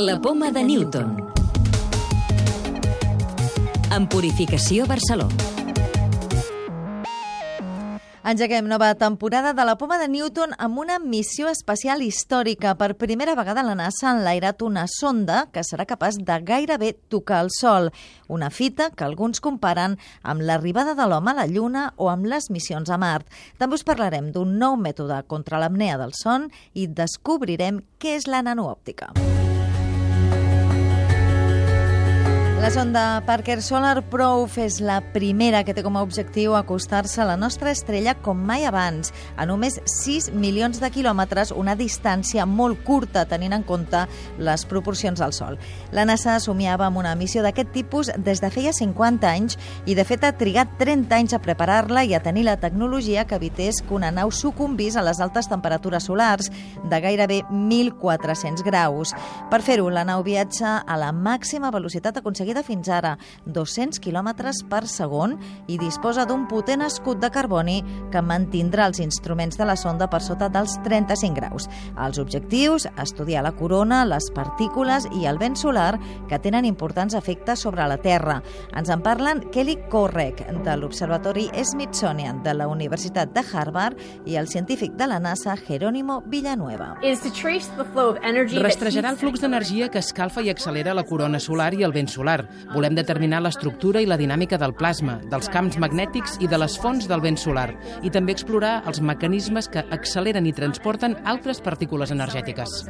La poma de Newton. En Purificació Barcelona. Engeguem nova temporada de la Poma de Newton amb una missió espacial històrica. Per primera vegada la NASA ha enlairat una sonda que serà capaç de gairebé tocar el Sol. Una fita que alguns comparen amb l'arribada de l'home a la Lluna o amb les missions a Mart. També us parlarem d'un nou mètode contra l'apnea del son i descobrirem què és la nanoòptica. Sonda Parker Solar Probe és la primera que té com a objectiu acostar-se a la nostra estrella com mai abans, a només 6 milions de quilòmetres, una distància molt curta tenint en compte les proporcions del Sol. La NASA somiava amb una missió d'aquest tipus des de feia 50 anys i, de fet, ha trigat 30 anys a preparar-la i a tenir la tecnologia que evités que una nau sucumbís a les altes temperatures solars de gairebé 1.400 graus. Per fer-ho, la nau viatja a la màxima velocitat aconseguida aconseguida fins ara 200 km per segon i disposa d'un potent escut de carboni que mantindrà els instruments de la sonda per sota dels 35 graus. Els objectius, estudiar la corona, les partícules i el vent solar que tenen importants efectes sobre la Terra. Ens en parlen Kelly Korrek, de l'Observatori Smithsonian de la Universitat de Harvard i el científic de la NASA, Jerónimo Villanueva. Rastrejarà el flux d'energia que escalfa i accelera la corona solar i el vent solar. Volem determinar l'estructura i la dinàmica del plasma, dels camps magnètics i de les fonts del vent solar, i també explorar els mecanismes que acceleren i transporten altres partícules energètiques.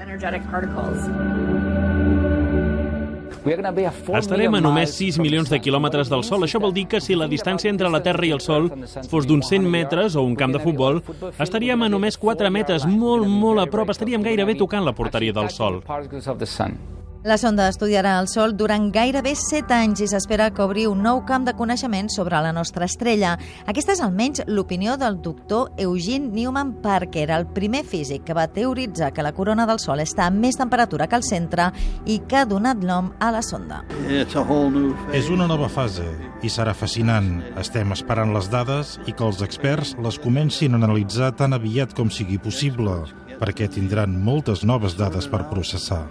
Estarem a només 6 milions de quilòmetres del Sol. Això vol dir que si la distància entre la Terra i el Sol fos d'uns 100 metres o un camp de futbol, estaríem a només 4 metres, molt, molt a prop, estaríem gairebé tocant la porteria del Sol. La sonda estudiarà el Sol durant gairebé 7 anys i s'espera que obri un nou camp de coneixement sobre la nostra estrella. Aquesta és almenys l'opinió del doctor Eugene Newman Parker, el primer físic que va teoritzar que la corona del Sol està a més temperatura que el centre i que ha donat nom a la sonda. És una nova fase i serà fascinant. Estem esperant les dades i que els experts les comencin a analitzar tan aviat com sigui possible perquè tindran moltes noves dades per processar.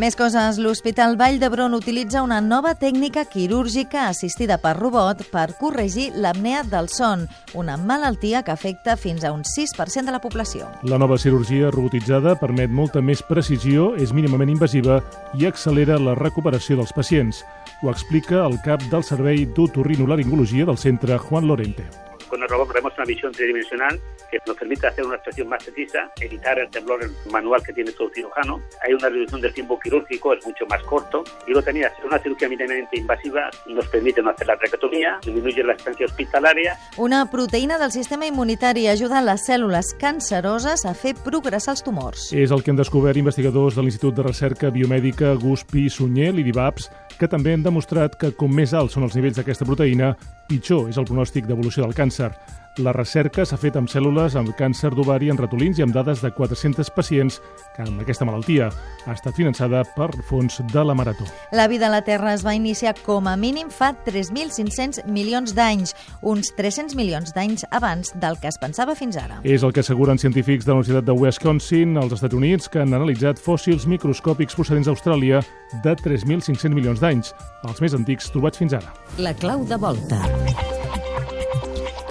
Més coses. L'Hospital Vall d'Hebron utilitza una nova tècnica quirúrgica assistida per robot per corregir l'apnea del son, una malaltia que afecta fins a un 6% de la població. La nova cirurgia robotitzada permet molta més precisió, és mínimament invasiva i accelera la recuperació dels pacients. Ho explica el cap del Servei d'Otorrinolaringologia del centre Juan Lorente. Con el robot tenemos una visión tridimensional que nos permite hacer una extracción más precisa, evitar el temblor manual que tiene todo cirujano. Hay una reducción del tiempo quirúrgico, es mucho más corto. Y lo tenía, una cirugía mínimamente invasiva nos permite no hacer la traquetomía, disminuye la estancia hospitalaria. Una proteïna del sistema immunitari ajuda les cèl·lules canceroses a fer progressar els tumors. És el que han descobert investigadors de l'Institut de Recerca Biomèdica Guspi Sunyer, l'IDIVAPS, que també han demostrat que com més alts són els nivells d'aquesta proteïna, pitjor és el pronòstic d'evolució del càncer. La recerca s'ha fet amb cèl·lules amb càncer d'ovari en ratolins i amb dades de 400 pacients que amb aquesta malaltia ha estat finançada per fons de la Marató. La vida a la Terra es va iniciar com a mínim fa 3.500 milions d'anys, uns 300 milions d'anys abans del que es pensava fins ara. És el que asseguren científics de la Universitat de Wisconsin, als Estats Units, que han analitzat fòssils microscòpics procedents d'Austràlia de 3.500 milions d'anys, els més antics trobats fins ara. La clau de volta.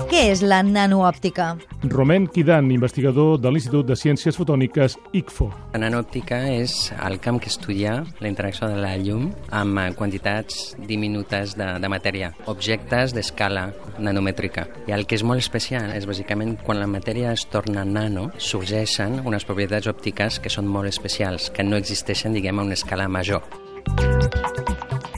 Què és la nanoòptica? Romain Kidan, investigador de l'Institut de Ciències Fotòniques ICFO. La nanòptica és el camp que estudia la interacció de la llum amb quantitats diminutes de, de matèria, objectes d'escala nanomètrica. I el que és molt especial és bàsicament quan la matèria es torna nano, sorgeixen unes propietats òptiques que són molt especials, que no existeixen, diguem, a una escala major.